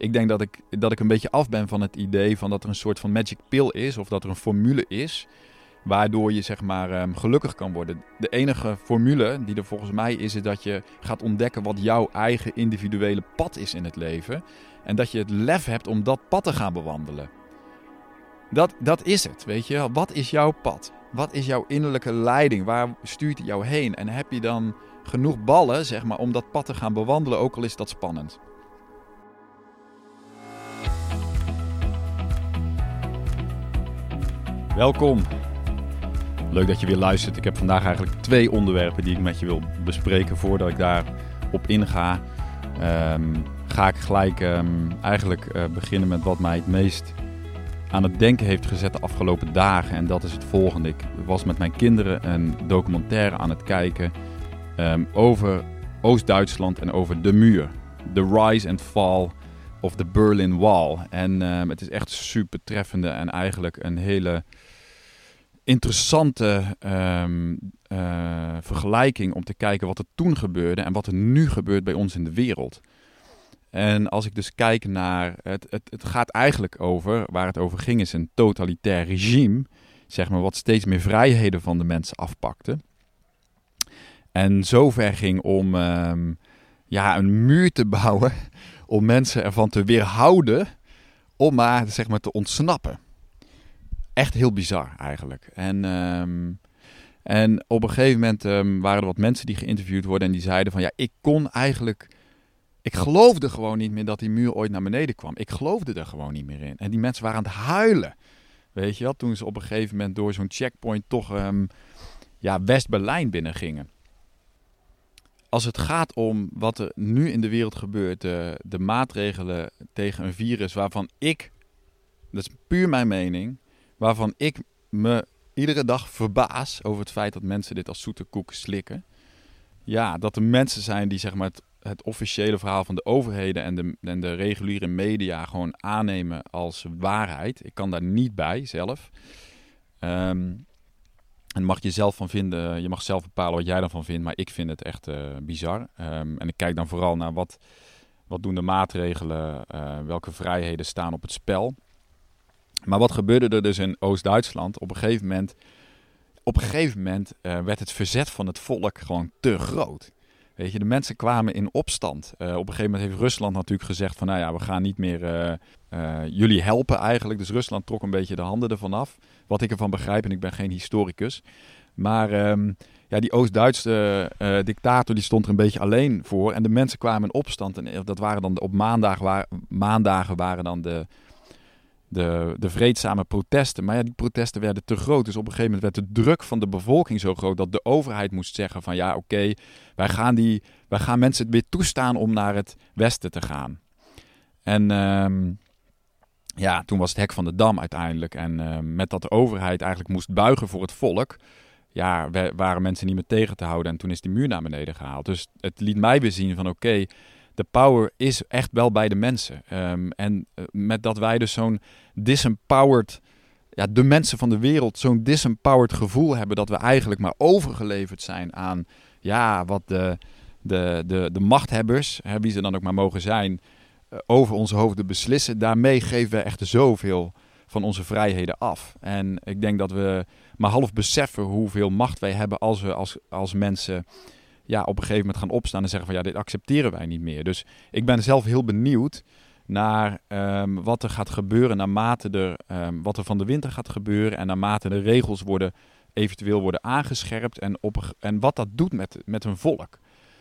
ik denk dat ik, dat ik een beetje af ben van het idee van dat er een soort van magic pill is. Of dat er een formule is waardoor je zeg maar ehm, gelukkig kan worden. De enige formule die er volgens mij is, is dat je gaat ontdekken wat jouw eigen individuele pad is in het leven. En dat je het lef hebt om dat pad te gaan bewandelen. Dat, dat is het, weet je. Wat is jouw pad? Wat is jouw innerlijke leiding? Waar stuurt het jou heen? En heb je dan genoeg ballen, zeg maar, om dat pad te gaan bewandelen, ook al is dat spannend? Welkom. Leuk dat je weer luistert. Ik heb vandaag eigenlijk twee onderwerpen die ik met je wil bespreken. Voordat ik daarop inga, um, ga ik gelijk um, eigenlijk uh, beginnen met wat mij het meest aan het denken heeft gezet de afgelopen dagen. En dat is het volgende. Ik was met mijn kinderen een documentaire aan het kijken um, over Oost-Duitsland en over de muur. The rise and fall of the Berlin Wall. En het is echt super treffende en eigenlijk een hele interessante um, uh, vergelijking om te kijken wat er toen gebeurde en wat er nu gebeurt bij ons in de wereld. En als ik dus kijk naar, het, het, het gaat eigenlijk over, waar het over ging, is een totalitair regime, zeg maar, wat steeds meer vrijheden van de mensen afpakte. En zover ging om um, ja, een muur te bouwen om mensen ervan te weerhouden om maar, zeg maar te ontsnappen echt heel bizar eigenlijk. En, um, en op een gegeven moment um, waren er wat mensen die geïnterviewd worden en die zeiden van ja, ik kon eigenlijk. Ik geloofde gewoon niet meer dat die muur ooit naar beneden kwam. Ik geloofde er gewoon niet meer in. En die mensen waren aan het huilen. Weet je wel, toen ze op een gegeven moment door zo'n checkpoint toch um, ja, West-Berlijn binnen gingen. Als het gaat om wat er nu in de wereld gebeurt, de, de maatregelen tegen een virus waarvan ik, dat is puur mijn mening, waarvan ik me iedere dag verbaas over het feit dat mensen dit als zoete koek slikken. Ja, dat er mensen zijn die zeg maar het, officiële verhaal van de overheden en de, en de reguliere media gewoon aannemen als waarheid. Ik kan daar niet bij zelf. Um, en mag je zelf van vinden, je mag zelf bepalen wat jij ervan vindt, maar ik vind het echt uh, bizar. Um, en ik kijk dan vooral naar wat, wat doen de maatregelen, uh, welke vrijheden staan op het spel. Maar wat gebeurde er dus in Oost-Duitsland? Op een gegeven moment, op een gegeven moment werd het verzet van het volk gewoon te groot. Weet je, de mensen kwamen in opstand. Op een gegeven moment heeft Rusland natuurlijk gezegd van, nou ja, we gaan niet meer jullie helpen eigenlijk. Dus Rusland trok een beetje de handen ervan af. Wat ik ervan begrijp, en ik ben geen historicus. Maar um, ja, die Oost-Duitse dictator die stond er een beetje alleen voor. En de mensen kwamen in opstand. En dat waren dan op maandag, waar, maandagen waren dan de de, de vreedzame protesten. Maar ja, die protesten werden te groot. Dus op een gegeven moment werd de druk van de bevolking zo groot dat de overheid moest zeggen van ja, oké, wij gaan die, wij gaan mensen weer toestaan om naar het westen te gaan. En um, ja, toen was het hek van de dam uiteindelijk. En uh, met dat de overheid eigenlijk moest buigen voor het volk, ja, waren mensen niet meer tegen te houden. En toen is die muur naar beneden gehaald. Dus het liet mij weer zien van oké, de power is echt wel bij de mensen. Um, en uh, met dat wij dus zo'n disempowered, ja, de mensen van de wereld, zo'n disempowered gevoel hebben dat we eigenlijk maar overgeleverd zijn aan, ja, wat de, de, de, de machthebbers, wie ze dan ook maar mogen zijn, over onze hoofden beslissen. Daarmee geven we echt zoveel van onze vrijheden af. En ik denk dat we maar half beseffen hoeveel macht wij hebben als we als, als mensen ja, op een gegeven moment gaan opstaan en zeggen van ja, dit accepteren wij niet meer. Dus ik ben zelf heel benieuwd naar um, wat er gaat gebeuren naarmate er, um, wat er van de winter gaat gebeuren en naarmate de regels worden, eventueel worden aangescherpt en, op, en wat dat doet met, met een volk.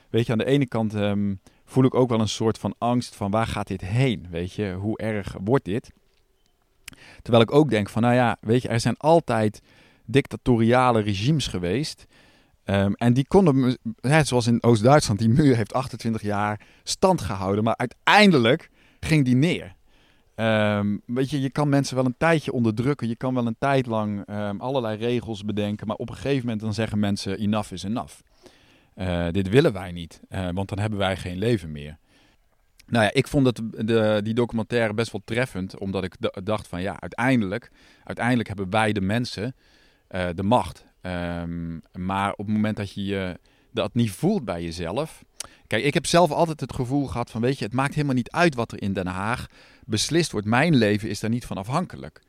Weet je, aan de ene kant um, voel ik ook wel een soort van angst van waar gaat dit heen? Weet je, hoe erg wordt dit? Terwijl ik ook denk van, nou ja, weet je, er zijn altijd dictatoriale regimes geweest Um, en die konden, hè, zoals in Oost-Duitsland, die muur heeft 28 jaar stand gehouden. Maar uiteindelijk ging die neer. Um, weet je, je kan mensen wel een tijdje onderdrukken. Je kan wel een tijd lang um, allerlei regels bedenken. Maar op een gegeven moment dan zeggen mensen, enough is enough. Uh, dit willen wij niet, uh, want dan hebben wij geen leven meer. Nou ja, ik vond dat de, die documentaire best wel treffend. Omdat ik dacht van, ja, uiteindelijk, uiteindelijk hebben wij de mensen uh, de macht. Um, maar op het moment dat je je dat niet voelt bij jezelf. Kijk, ik heb zelf altijd het gevoel gehad van, weet je, het maakt helemaal niet uit wat er in Den Haag beslist wordt. Mijn leven is daar niet van afhankelijk.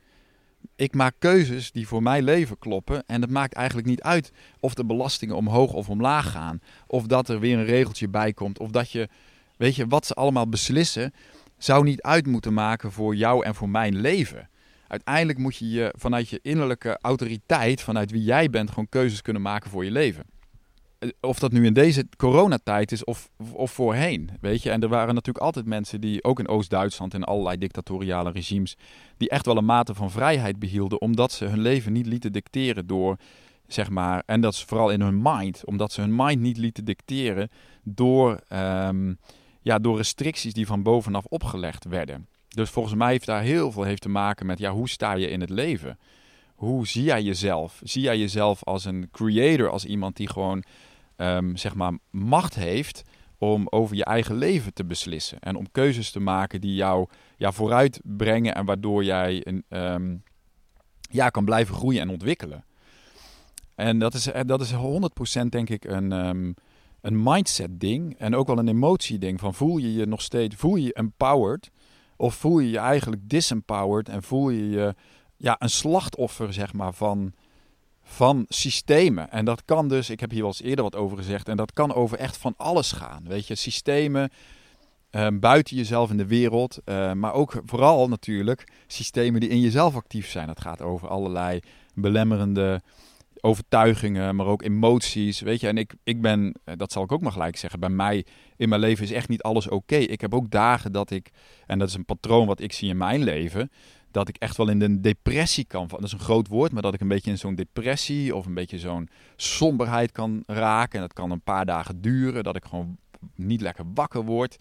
Ik maak keuzes die voor mijn leven kloppen. En het maakt eigenlijk niet uit of de belastingen omhoog of omlaag gaan. Of dat er weer een regeltje bij komt. Of dat je, weet je, wat ze allemaal beslissen, zou niet uit moeten maken voor jou en voor mijn leven. Uiteindelijk moet je je vanuit je innerlijke autoriteit, vanuit wie jij bent, gewoon keuzes kunnen maken voor je leven. Eh, of dat nu in deze coronatijd is of, of voorheen, weet je. En er waren natuurlijk altijd mensen die, ook in Oost-Duitsland en allerlei dictatoriale regimes, die echt wel een mate van vrijheid behielden, omdat ze hun leven niet lieten dicteren door, zeg maar, en dat is vooral in hun mind, omdat ze hun mind niet lieten dicteren door, um, ja, door restricties die van bovenaf opgelegd werden. Dus volgens mij heeft daar heel veel heeft te maken met, ja, hoe sta je in het leven? Hoe zie jij jezelf? Zie jij jezelf als een creator, als iemand die gewoon um, zeg maar, macht heeft om over je eigen leven te beslissen. En om keuzes te maken die jou ja, vooruit brengen en waardoor jij een, ehm, ja, kan blijven groeien en ontwikkelen. En dat is, eh, dat is 100% denk ik een, um, een mindset ding en ook wel een emotie ding. Van voel je je nog steeds, voel je je empowered of voel je je eigenlijk disempowered en voel je je ja, een slachtoffer zeg maar van van systemen. En dat kan dus, ik heb hier wel eens eerder wat over gezegd, en dat kan over echt van alles gaan. Weet je, systemen ehm, buiten jezelf in de wereld, uh, maar ook vooral natuurlijk systemen die in jezelf actief zijn. Dat gaat over allerlei belemmerende overtuigingen, maar ook emoties. Weet je, en ik, ik ben, eh, dat zal ik ook maar gelijk zeggen, bij mij in mijn leven is echt niet alles oké. Ik heb ook dagen dat ik, en dat is een patroon wat ik zie in mijn leven dat ik echt wel in de depressie kan Dat is een groot woord, maar dat ik een beetje in zo'n depressie of een beetje zo'n somberheid kan raken. En dat kan een paar dagen duren, dat ik gewoon niet lekker wakker word.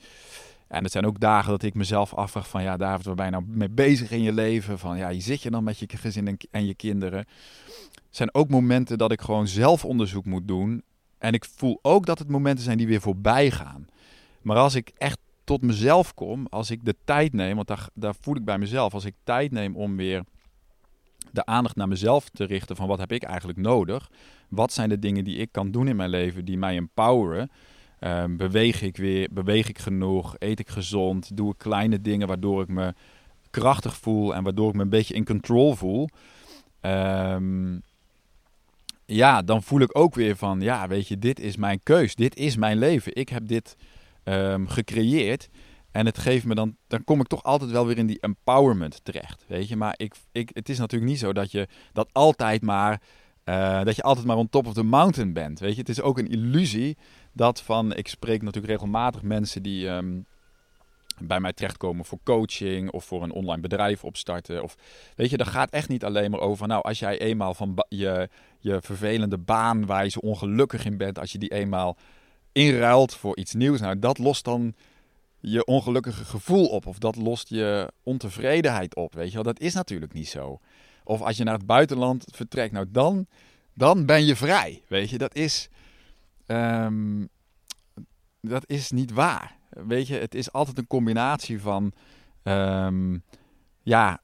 En het zijn ook dagen dat ik mezelf afvraag van, ja David, waar ben je nou mee bezig in je leven? Van, ja, je zit je dan met je gezin en je kinderen? Er zijn ook momenten dat ik gewoon zelf onderzoek moet doen. En ik voel ook dat het momenten zijn die weer voorbij gaan. Maar als ik echt tot mezelf kom, als ik de tijd neem, want daar, daar voel ik bij mezelf, als ik tijd neem om weer de aandacht naar mezelf te richten van wat heb ik eigenlijk nodig? Wat zijn de dingen die ik kan doen in mijn leven die mij empoweren? Um, beweeg ik weer, beweeg ik genoeg? Eet ik gezond? Doe ik kleine dingen waardoor ik me krachtig voel en waardoor ik me een beetje in control voel? Um, ja, dan voel ik ook weer van, ja, weet je, dit is mijn keus, dit is mijn leven. Ik heb dit um, gecreëerd. En het geeft me dan, dan kom ik toch altijd wel weer in die empowerment terecht. Weet je, maar ik, ik, het is natuurlijk niet zo dat je dat altijd maar, uh, dat je altijd maar on top of the mountain bent. Weet je, het is ook een illusie dat van, ik spreek natuurlijk regelmatig mensen die um, bij mij terechtkomen voor coaching of voor een online bedrijf opstarten. Of weet je, dat gaat echt niet alleen maar over, nou, als jij eenmaal van je, je vervelende baan waar je zo ongelukkig in bent, als je die eenmaal inruilt voor iets nieuws. Nou, dat lost dan je ongelukkige gevoel op. Of dat lost je ontevredenheid op. Weet je wel, dat is natuurlijk niet zo. Of als je naar het buitenland vertrekt, nou dan, dan ben je vrij. Weet je, dat is, um, dat is niet waar. Weet je, het is altijd een combinatie van, um, ja,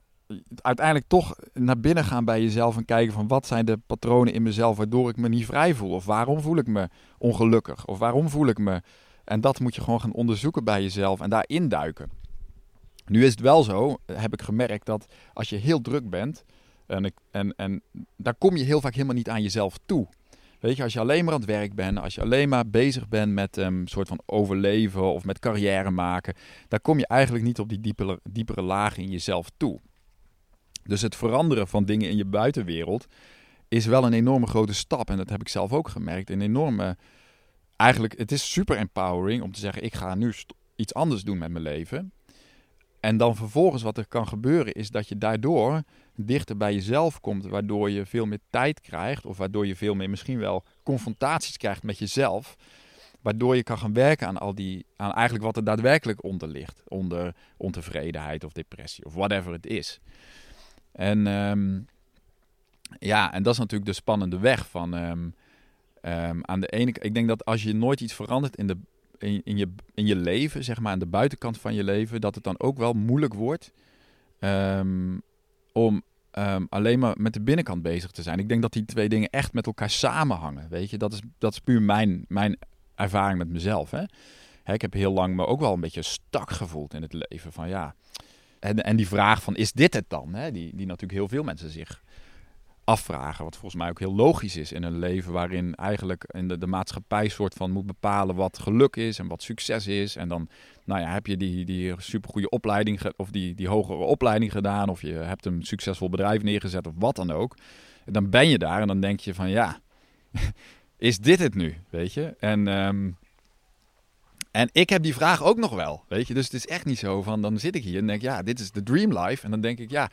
uiteindelijk toch naar binnen gaan bij jezelf en kijken van wat zijn de patronen in mezelf waardoor ik me niet vrij voel. Of waarom voel ik me ongelukkig? Of waarom voel ik me... En dat moet je gewoon gaan onderzoeken bij jezelf en daarin duiken. Nu is het wel zo, heb ik gemerkt, dat als je heel druk bent, en, ik, en, en daar kom je heel vaak helemaal niet aan jezelf toe. Weet je, als je alleen maar aan het werk bent, als je alleen maar bezig bent met een um, soort van overleven of met carrière maken, dan kom je eigenlijk niet op die diepere, diepere lagen in jezelf toe. Dus het veranderen van dingen in je buitenwereld is wel een enorme grote stap. En dat heb ik zelf ook gemerkt. Een enorme. Eigenlijk, het is super empowering om te zeggen: ik ga nu iets anders doen met mijn leven. En dan vervolgens wat er kan gebeuren is dat je daardoor dichter bij jezelf komt, waardoor je veel meer tijd krijgt, of waardoor je veel meer misschien wel confrontaties krijgt met jezelf, waardoor je kan gaan werken aan al die, aan eigenlijk wat er daadwerkelijk onder ligt, onder ontevredenheid of depressie of whatever het is. En um, ja, en dat is natuurlijk de spannende weg van um, um, aan de ene. Ik denk dat als je nooit iets verandert in, de, in, in, je, in je leven, zeg maar aan de buitenkant van je leven, dat het dan ook wel moeilijk wordt om ehm, alleen maar met de binnenkant bezig te zijn. Ik denk dat die twee dingen echt met elkaar samenhangen. Weet je, dat is, dat is puur mijn, mijn ervaring met mezelf. Hè? Hè, ik heb heel lang me ook wel een beetje stak gevoeld in het leven. Van ja. En, en die vraag van is dit het dan? Hè? Die, die natuurlijk heel veel mensen zich afvragen. Wat volgens mij ook heel logisch is in een leven waarin eigenlijk in de, de maatschappij soort van moet bepalen wat geluk is en wat succes is. En dan nou ja, heb je die, die supergoeie opleiding of die, die hogere opleiding gedaan of je hebt een succesvol bedrijf neergezet of wat dan ook. En dan ben je daar en dan denk je van ja, is dit het nu? Weet je? En, ehm, en ik heb die vraag ook nog wel, weet je? Dus het is echt niet zo van dan zit ik hier en denk ja, dit is de dream life. En dan denk ik ja,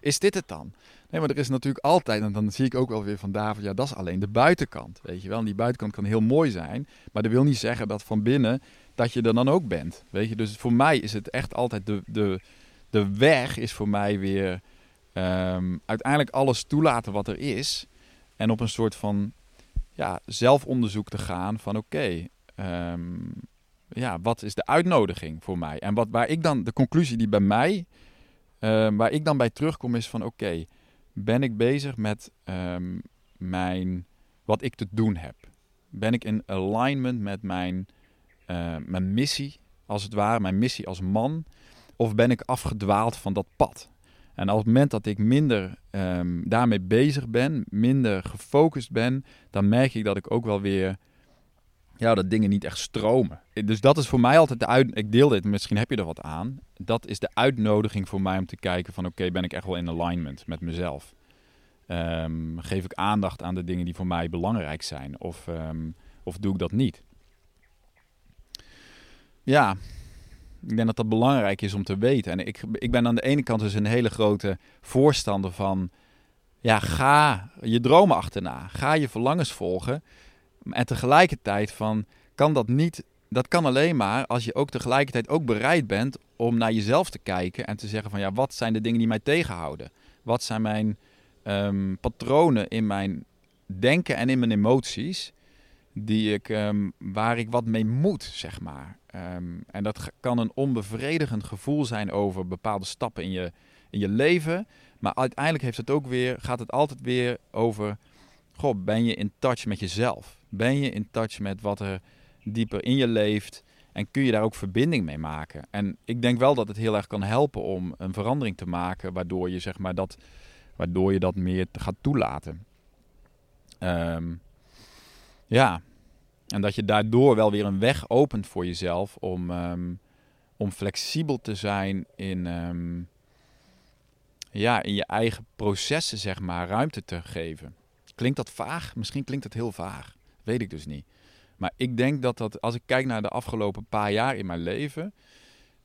is dit het dan? Nee, maar er is natuurlijk altijd, en dan zie ik ook wel weer van David, ja, dat is alleen de buitenkant, weet je wel. En die buitenkant kan heel mooi zijn, maar dat wil niet zeggen dat van binnen dat je er dan ook bent, weet je. Dus voor mij is het echt altijd de, de, de weg is voor mij weer um, uiteindelijk alles toelaten wat er is en op een soort van ja, zelfonderzoek te gaan van oké, ehm, ja, wat is de uitnodiging voor mij? En wat, waar ik dan, de conclusie die bij mij, uh, waar ik dan bij terugkom is van oké, ben ik bezig met um, mijn, wat ik te doen heb? Ben ik in alignment met mijn, uh, mijn missie, als het ware, mijn missie als man? Of ben ik afgedwaald van dat pad? En op het moment dat ik minder um, daarmee bezig ben, minder gefocust ben, dan merk ik dat ik ook wel weer ja, dat dingen niet echt stromen. Dus dat is voor mij altijd de uit. Ik deel dit, misschien heb je er wat aan. Dat is de uitnodiging voor mij om te kijken van oké, ben ik echt wel in alignment met mezelf? Um, geef ik aandacht aan de dingen die voor mij belangrijk zijn? Of, um, of doe ik dat niet? Ja, ik denk dat dat belangrijk is om te weten. En ik, ik ben aan de ene kant dus een hele grote voorstander van... Ja, ga je dromen achterna. Ga je verlangens volgen. En tegelijkertijd van, kan dat niet... Dat kan alleen maar als je ook tegelijkertijd ook bereid bent om naar jezelf te kijken en te zeggen van ja, wat zijn de dingen die mij tegenhouden? Wat zijn mijn um, patronen in mijn denken en in mijn emoties die ik, um, waar ik wat mee moet, zeg maar. Um, en dat kan een onbevredigend gevoel zijn over bepaalde stappen in je, in je leven. Maar uiteindelijk heeft het ook weer, gaat het altijd weer over, goh, ben je in touch met jezelf? Ben je in touch met wat er dieper in je leeft? En kun je daar ook verbinding mee maken? En ik denk wel dat het heel erg kan helpen om een verandering te maken, waardoor je zeg maar dat, waardoor je dat meer gaat toelaten. Um, ja, en dat je daardoor wel weer een weg opent voor jezelf om, um, om flexibel te zijn in, um, ja, in je eigen processen, zeg maar, ruimte te geven. Klinkt dat vaag? Misschien klinkt het heel vaag. Weet ik dus niet. Maar ik denk dat dat, als ik kijk naar de afgelopen paar jaar in mijn leven,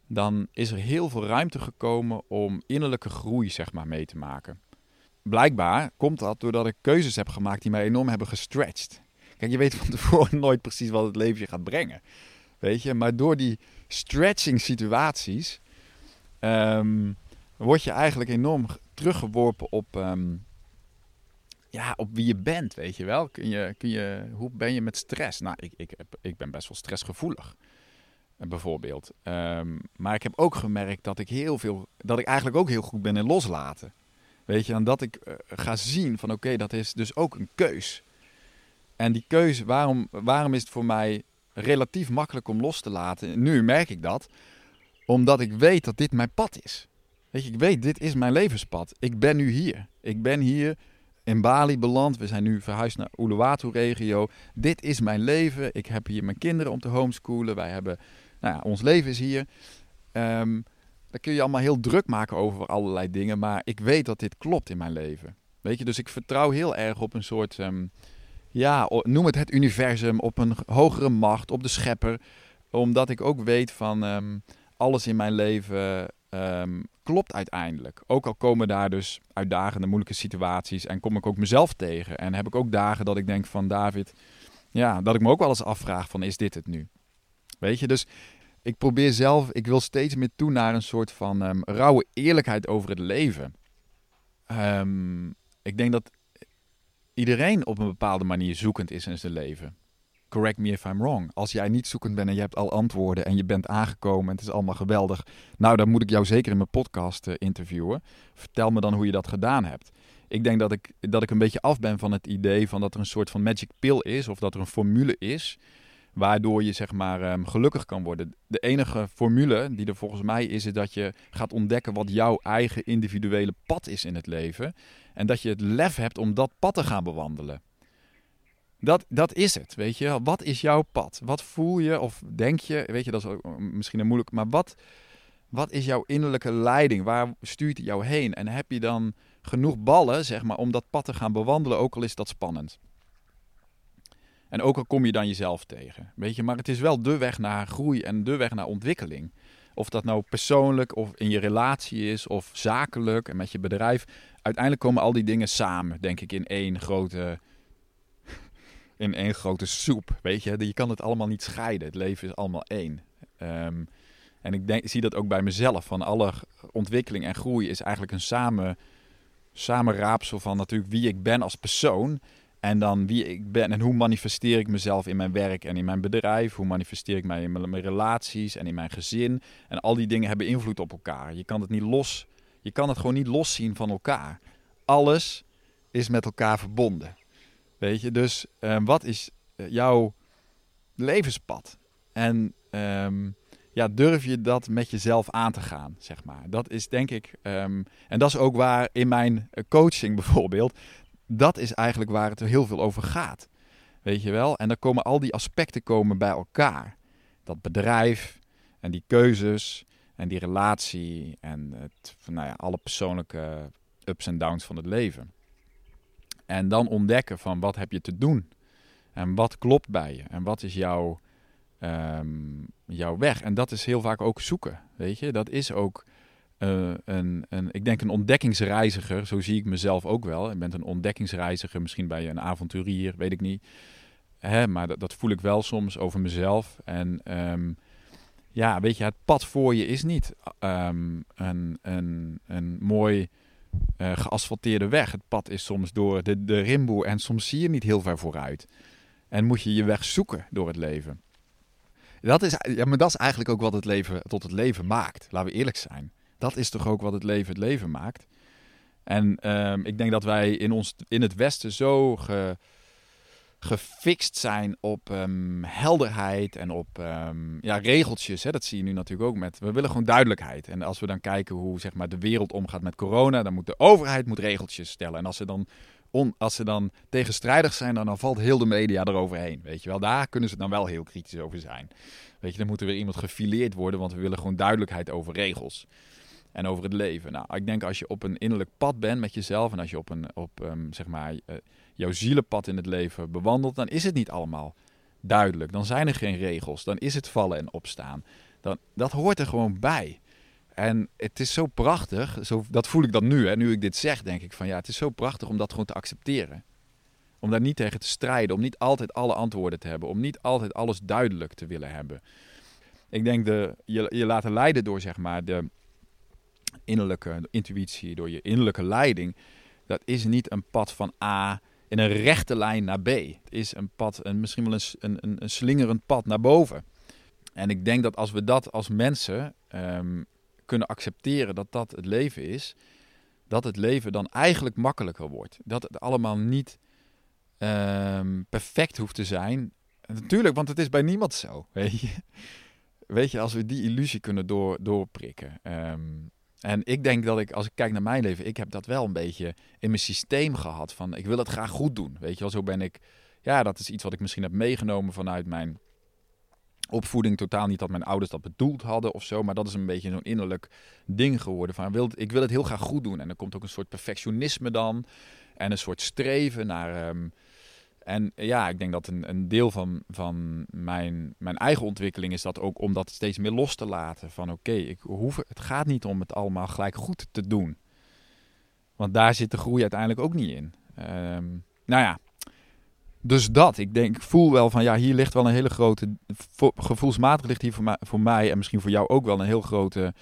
dan is er heel veel ruimte gekomen om innerlijke groei, zeg maar, mee te maken. Blijkbaar komt dat doordat ik keuzes heb gemaakt die mij enorm hebben gestretched. Kijk, je weet van tevoren nooit precies wat het leven je gaat brengen. Weet je, maar door die stretching situaties um, word je eigenlijk enorm teruggeworpen op, um, ja, op wie je bent, weet je wel. Kun je, kun je, hoe ben je met stress? Nou, ik, ik, ik ben best wel stressgevoelig, eh, bijvoorbeeld. Um, maar ik heb ook gemerkt dat ik heel veel, dat ik eigenlijk ook heel goed ben in loslaten. Weet je, en dat ik uh, ga zien van oké, dat is dus ook een keus. En die keuze, waarom, waarom is het voor mij relatief makkelijk om los te laten? Nu merk ik dat, omdat ik weet dat dit mijn pad is. Weet je, ik weet, dit is mijn levenspad. Ik ben nu hier. Ik ben hier in Bali beland. We zijn nu verhuisd naar Uluwatu-regio. Dit is mijn leven. Ik heb hier mijn kinderen om te homeschoolen. Wij hebben, nou ja, ons leven is hier. Um, kun je allemaal heel druk maken over allerlei dingen. Maar ik weet dat dit klopt in mijn leven. Weet je, dus ik vertrouw heel erg op een soort... Um, ja, noem het het universum, op een hogere macht, op de schepper. Omdat ik ook weet van um, alles in mijn leven um, klopt uiteindelijk. Ook al komen daar dus uitdagende, moeilijke situaties en kom ik ook mezelf tegen. En heb ik ook dagen dat ik denk van David, ja, dat ik me ook wel eens afvraag van is dit het nu? Weet je, dus ik probeer zelf, ik wil steeds meer toe naar een soort van um, rauwe eerlijkheid over het leven. ik denk dat iedereen op een bepaalde manier zoekend is in zijn leven. Correct me if I'm wrong. Als jij niet zoekend bent en je hebt al antwoorden en je bent aangekomen en het is allemaal geweldig. Nou, dan moet ik jou zeker in mijn podcast uh, interviewen. Vertel me dan hoe je dat gedaan hebt. Ik denk dat ik, dat ik een beetje af ben van het idee van dat er een soort van magic pill is of dat er een formule is waardoor je zeg maar um, gelukkig kan worden. De enige formule die er volgens mij is, is dat je gaat ontdekken wat jouw eigen individuele pad is in het leven. En dat je het lef hebt om dat pad te gaan bewandelen. Dat, dat is het, weet je. Wat is jouw pad? Wat voel je of denk je? Weet je, dat is misschien een moeilijk. Maar wat, wat is jouw innerlijke leiding? Waar stuurt het jou heen? En heb je dan genoeg ballen, zeg maar, om dat pad te gaan bewandelen, ook al is dat spannend? En ook al kom je dan jezelf tegen. Weet je, maar het is wel de weg naar groei en de weg naar ontwikkeling. Of dat nou persoonlijk of in je relatie is of zakelijk en met je bedrijf. Uiteindelijk komen al die dingen samen, denk ik, in één grote, in één grote soep. Weet je, je kan het allemaal niet scheiden. Het leven is allemaal één. Um, en ik denk, zie dat ook bij mezelf. Van alle ontwikkeling en groei is eigenlijk een samen, samenraapsel van natuurlijk wie ik ben als persoon. En dan wie ik ben en hoe manifesteer ik mezelf in mijn werk en in mijn bedrijf. Hoe manifesteer ik mij in mijn, relaties en in mijn gezin. En al die dingen hebben invloed op elkaar. Je kan het niet los. Je kan het gewoon niet loszien van elkaar. Alles is met elkaar verbonden. Weet je, dus ehm, wat is eh, jouw levenspad? En ehm, ja, durf je dat met jezelf aan te gaan, zeg maar. Dat is denk ik, ehm, en dat is ook waar in mijn eh, coaching bijvoorbeeld, dat is eigenlijk waar het heel veel over gaat. Weet je wel? En dan komen al die aspecten komen bij elkaar. Dat bedrijf en die keuzes en die relatie en het, nou ja, alle persoonlijke ups en downs van het leven. En dan ontdekken van wat heb je te doen en wat klopt bij je en wat is jouw, um, jouw weg. En dat is heel vaak ook zoeken, weet je. Dat is ook uh, een, een, ik denk een ontdekkingsreiziger, zo zie ik mezelf ook wel. Je bent een ontdekkingsreiziger, misschien bij een avonturier, weet ik niet. Hè, maar dat, dat, voel ik wel soms over mezelf. En um, ja, weet je, het pad voor je is niet um, een, een, een mooi uh, geasfalteerde weg. Het pad is soms door de, de en soms zie je niet heel ver vooruit. En moet je je weg zoeken door het leven. Dat is, ja, maar dat is eigenlijk ook wat het leven tot het leven maakt. Laten we eerlijk zijn. Dat is toch ook wat het leven het leven maakt. En um, ik denk dat wij in, ons, in het Westen zo ge, gefixt zijn op um, helderheid en op um, ja, regeltjes. Hè? Dat zie je nu natuurlijk ook met. We willen gewoon duidelijkheid. En als we dan kijken hoe zeg maar, de wereld omgaat met corona, dan moet de overheid moet regeltjes stellen. En als ze dan, on, als ze dan tegenstrijdig zijn, dan, dan valt heel de media eroverheen. Weet je wel, daar kunnen ze dan wel heel kritisch over zijn. Weet je, dan moet er weer iemand gefileerd worden, want we willen gewoon duidelijkheid over regels en over het leven. Nou, ik denk als je op een innerlijk pad bent met jezelf en als je op, een, op um, zeg maar, uh, jouw zielenpad in het leven bewandelt, dan is het niet allemaal duidelijk. Dan zijn er geen regels. Dan is het vallen en opstaan. Dan, dat hoort er gewoon bij. En het is zo prachtig, zo, dat voel ik dan nu. Hè, nu ik dit zeg, denk ik van ja, het is zo prachtig om dat gewoon te accepteren. Om daar niet tegen te strijden, om niet altijd alle antwoorden te hebben, om niet altijd alles duidelijk te willen hebben. Ik denk de, je, je laten leiden door zeg maar de, innerlijke intuïtie, door je innerlijke leiding, dat is niet een pad van A in een rechte lijn naar B. Het is een pad, een, misschien wel een, een, een slingerend pad naar boven. En ik denk dat als we dat als mensen um, kunnen accepteren dat dat het leven is, dat het leven dan eigenlijk makkelijker wordt. Dat het allemaal niet um, perfect hoeft te zijn. Natuurlijk, want het is bij niemand zo. Weet je, weet je als we die illusie kunnen door, doorprikken. Um, en ik denk dat ik, als ik kijk naar mijn leven, ik heb dat wel een beetje in mijn systeem gehad. Van ik wil het graag goed doen. Weet je wel, zo ben ik. Ja, dat is iets wat ik misschien heb meegenomen vanuit mijn opvoeding. Totaal niet dat mijn ouders dat bedoeld hadden of zo. Maar dat is een beetje zo'n innerlijk ding geworden. Van ik wil het heel graag goed doen. En er komt ook een soort perfectionisme dan. En een soort streven naar. Um, en ja, ik denk dat een, een deel van, van mijn, mijn eigen ontwikkeling is dat ook om dat steeds meer los te laten. Van oké, ik hoef het gaat niet om het allemaal gelijk goed te doen. Want daar zit de groei uiteindelijk ook niet in. Um, nou ja, dus dat. Ik denk, ik voel wel van ja, hier ligt wel een hele grote. Gevoelsmatig ligt hier voor mij, voor mij en misschien voor jou ook wel een heel grote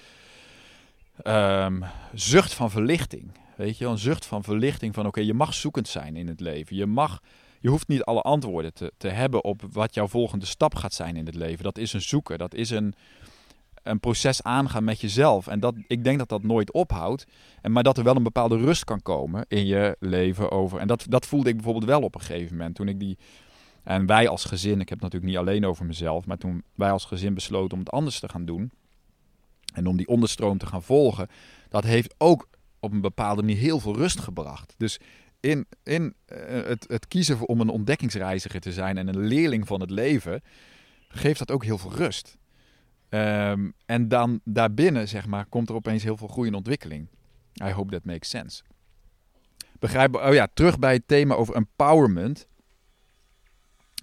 um, zucht van verlichting. Weet je, een zucht van verlichting van oké, je mag zoekend zijn in het leven. Je mag je hoeft niet alle antwoorden te, te hebben op wat jouw volgende stap gaat zijn in het leven. Dat is een zoeken, dat is een, een proces aangaan met jezelf. En dat, ik denk dat dat nooit ophoudt. En, maar dat er wel een bepaalde rust kan komen in je leven over. En dat, dat voelde ik bijvoorbeeld wel op een gegeven moment. Toen ik die. En wij als gezin, ik heb het natuurlijk niet alleen over mezelf. Maar toen wij als gezin besloten om het anders te gaan doen. En om die onderstroom te gaan volgen. Dat heeft ook op een bepaalde manier heel veel rust gebracht. Dus in, in eh, het, het kiezen om een ontdekkingsreiziger te zijn en een leerling van het leven, geeft dat ook heel veel rust. Ehm, en dan daarbinnen, zeg maar, komt er opeens heel veel groei en ontwikkeling. I hope that makes sense. Begrijp, oh ja, terug bij het thema over empowerment.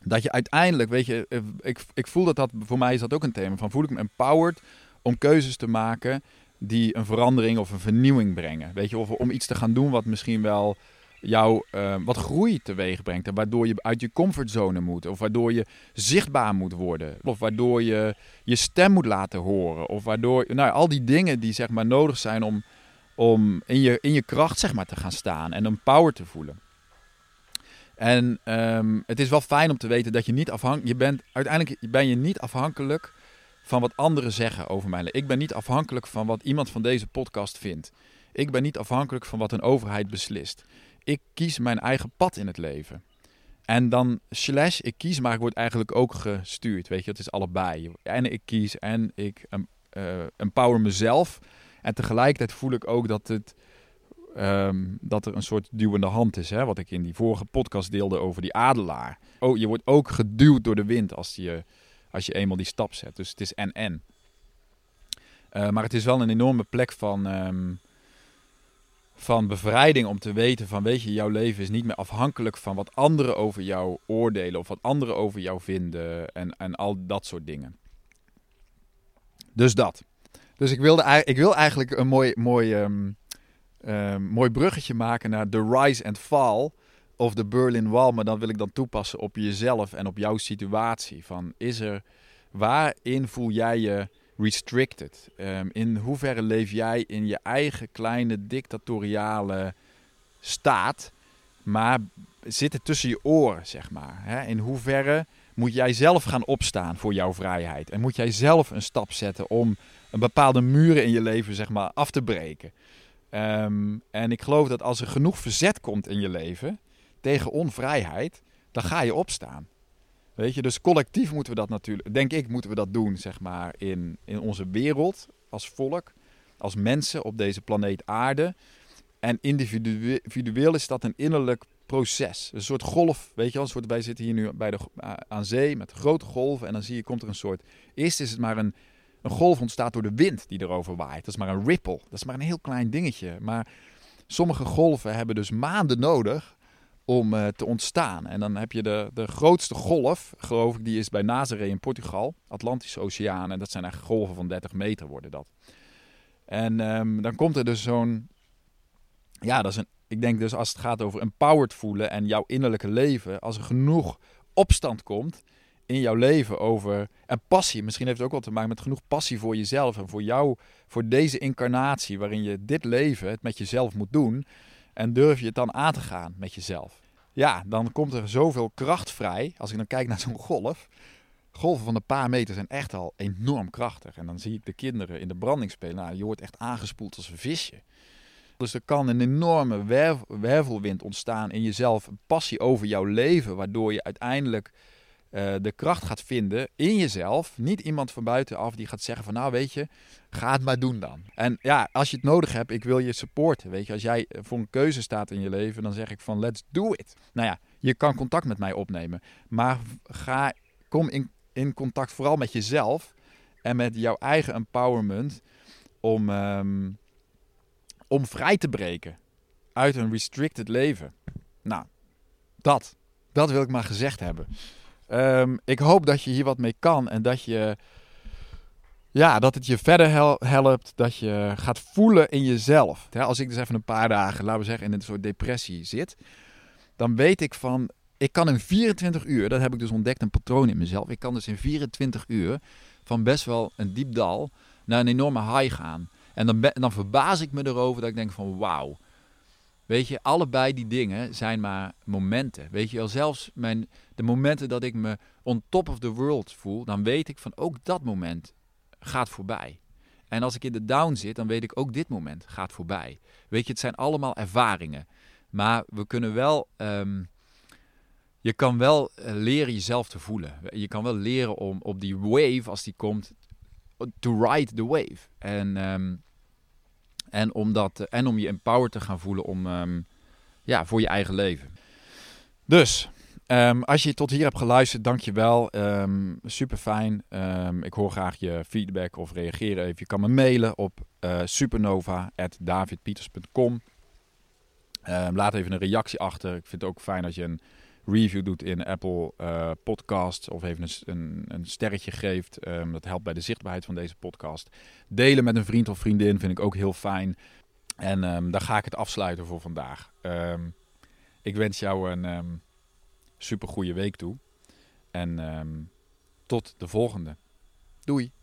Dat je uiteindelijk, weet je, eh, ik, ik voel dat dat, voor mij is dat ook een thema. Van voel ik me empowered om keuzes te maken die een verandering of een vernieuwing brengen. Weet je, of om iets te gaan doen wat misschien wel jou uh, wat groei teweeg brengt. En waardoor je uit je comfortzone moet. Of waardoor je zichtbaar moet worden. Of waardoor je je stem moet laten horen. Of waardoor, nou, al die dingen die zeg maar nodig zijn om, om in, je, in je kracht zeg maar te gaan staan. En een power te voelen. En um, het is wel fijn om te weten dat je niet afhankelijk... Je bent, uiteindelijk ben je niet afhankelijk van wat anderen zeggen over mij. Ik ben niet afhankelijk van wat iemand van deze podcast vindt. Ik ben niet afhankelijk van wat een overheid beslist ik kies mijn eigen pad in het leven. En dan slash ik kies, maar ik word eigenlijk ook gestuurd. Weet je, het is allebei. En ik kies en ik uh, empower mezelf. En tegelijkertijd voel ik ook dat, het, um, dat er een soort duwende hand is. Hè? Wat ik in die vorige podcast deelde over die adelaar. Oh, je wordt ook geduwd door de wind als je, als je eenmaal die stap zet. Dus het is en-en. Uh, maar het is wel een enorme plek van... Um, van bevrijding om te weten van weet je, jouw leven is niet meer afhankelijk van wat anderen over jou oordelen of wat anderen over jou vinden en, en al dat soort dingen. Dus dat. Dus ik, wilde, ik wil eigenlijk een mooi, mooi, um, um, mooi bruggetje maken naar The Rise and Fall of de Berlin Wall. Maar dan wil ik dan toepassen op jezelf en op jouw situatie. Van is er, waarin voel jij je restricted? Um, in hoeverre leef jij in je eigen kleine dictatoriale staat, maar zit het tussen je oren, zeg maar? Hè? In hoeverre moet jij zelf gaan opstaan voor jouw vrijheid? En moet jij zelf een stap zetten om een bepaalde muren in je leven, zeg maar, af te breken? Um, en ik geloof dat als er genoeg verzet komt in je leven tegen onvrijheid, dan ga je opstaan. Weet je, dus collectief moeten we dat natuurlijk, denk ik, moeten we dat doen, zeg maar, in, in onze wereld, als volk, als mensen op deze planeet Aarde. En individueel is dat een innerlijk proces. Een soort golf, weet je wel, een soort, wij zitten hier nu bij de, aan zee met grote golven en dan zie je, komt er een soort, eerst is het maar een, een golf ontstaat door de wind die erover waait. Dat is maar een ripple, dat is maar een heel klein dingetje. Maar sommige golven hebben dus maanden nodig om uh, te ontstaan. En dan heb je de, de grootste golf, geloof ik, die is bij Nazaré in Portugal, Atlantische Oceaan. En dat zijn eigenlijk golven van 30 meter worden dat. En um, dan komt er dus zo'n, ja, dat is een, ik denk dus als het gaat over empowered voelen en jouw innerlijke leven, als er genoeg opstand komt in jouw leven over, en passie, misschien heeft het ook wel te maken met genoeg passie voor jezelf en voor jou, voor deze incarnatie waarin je dit leven, het met jezelf moet doen, en durf je het dan aan te gaan met jezelf? Ja, dan komt er zoveel kracht vrij. Als ik dan kijk naar zo'n golf. Golven van een paar meter zijn echt al enorm krachtig. En dan zie ik de kinderen in de branding spelen. Nou, je wordt echt aangespoeld als een visje. Dus er kan een enorme wervelwind ontstaan in jezelf. Een passie over jouw leven. Waardoor je uiteindelijk uh, de kracht gaat vinden in jezelf. Niet iemand van buitenaf die gaat zeggen van nou weet je, ga het maar doen dan. En ja, als je het nodig hebt, ik wil je supporten. Weet je, als jij voor een keuze staat in je leven, dan zeg ik van let's do it. Nou ja, je kan contact met mij opnemen. Maar ga, kom in, in contact vooral met jezelf en met jouw eigen empowerment om, um, om vrij te breken uit een restricted leven. Nou, dat. Dat wil ik maar gezegd hebben. Um, ik hoop dat je hier wat mee kan en dat je. Ja, dat het je verder helpt, dat je gaat voelen in jezelf. Als ik dus even een paar dagen, laten we zeggen, in een soort depressie zit, dan weet ik van, ik kan in 24 uur, dat heb ik dus ontdekt, een patroon in mezelf. Ik kan dus in 24 uur van best wel een diep dal naar een enorme high gaan. En dan, dan verbaas ik me erover dat ik denk van, wauw, Weet je, allebei die dingen zijn maar momenten. Weet je wel, zelfs mijn, de momenten dat ik me on top of the world voel, dan weet ik van ook dat moment gaat voorbij. En als ik in de down zit, dan weet ik ook dit moment gaat voorbij. Weet je, het zijn allemaal ervaringen. Maar we kunnen wel, ehm, je kan wel eh, leren jezelf te voelen. Je kan wel leren om op die wave, als die komt, to ride the wave. En, ehm, en, om dat, en om je empowered te gaan voelen om, ehm, ja, voor je eigen leven. Dus, Um, als je tot hier hebt geluisterd, dankjewel. Um, super fijn. Ik hoor graag je feedback of reageren even. Je kan me mailen op uh, supernova.davidpieters.com. laat even een reactie achter. Ik vind het ook fijn als je een review doet in Apple uh, Podcasts of even een, een, een sterretje geeft. dat helpt bij de zichtbaarheid van deze podcast. Delen met een vriend of vriendin vind ik ook heel fijn. En daar ga ik het afsluiten voor vandaag. ik wens jou een super goede week toe. En um, tot de volgende. Doei!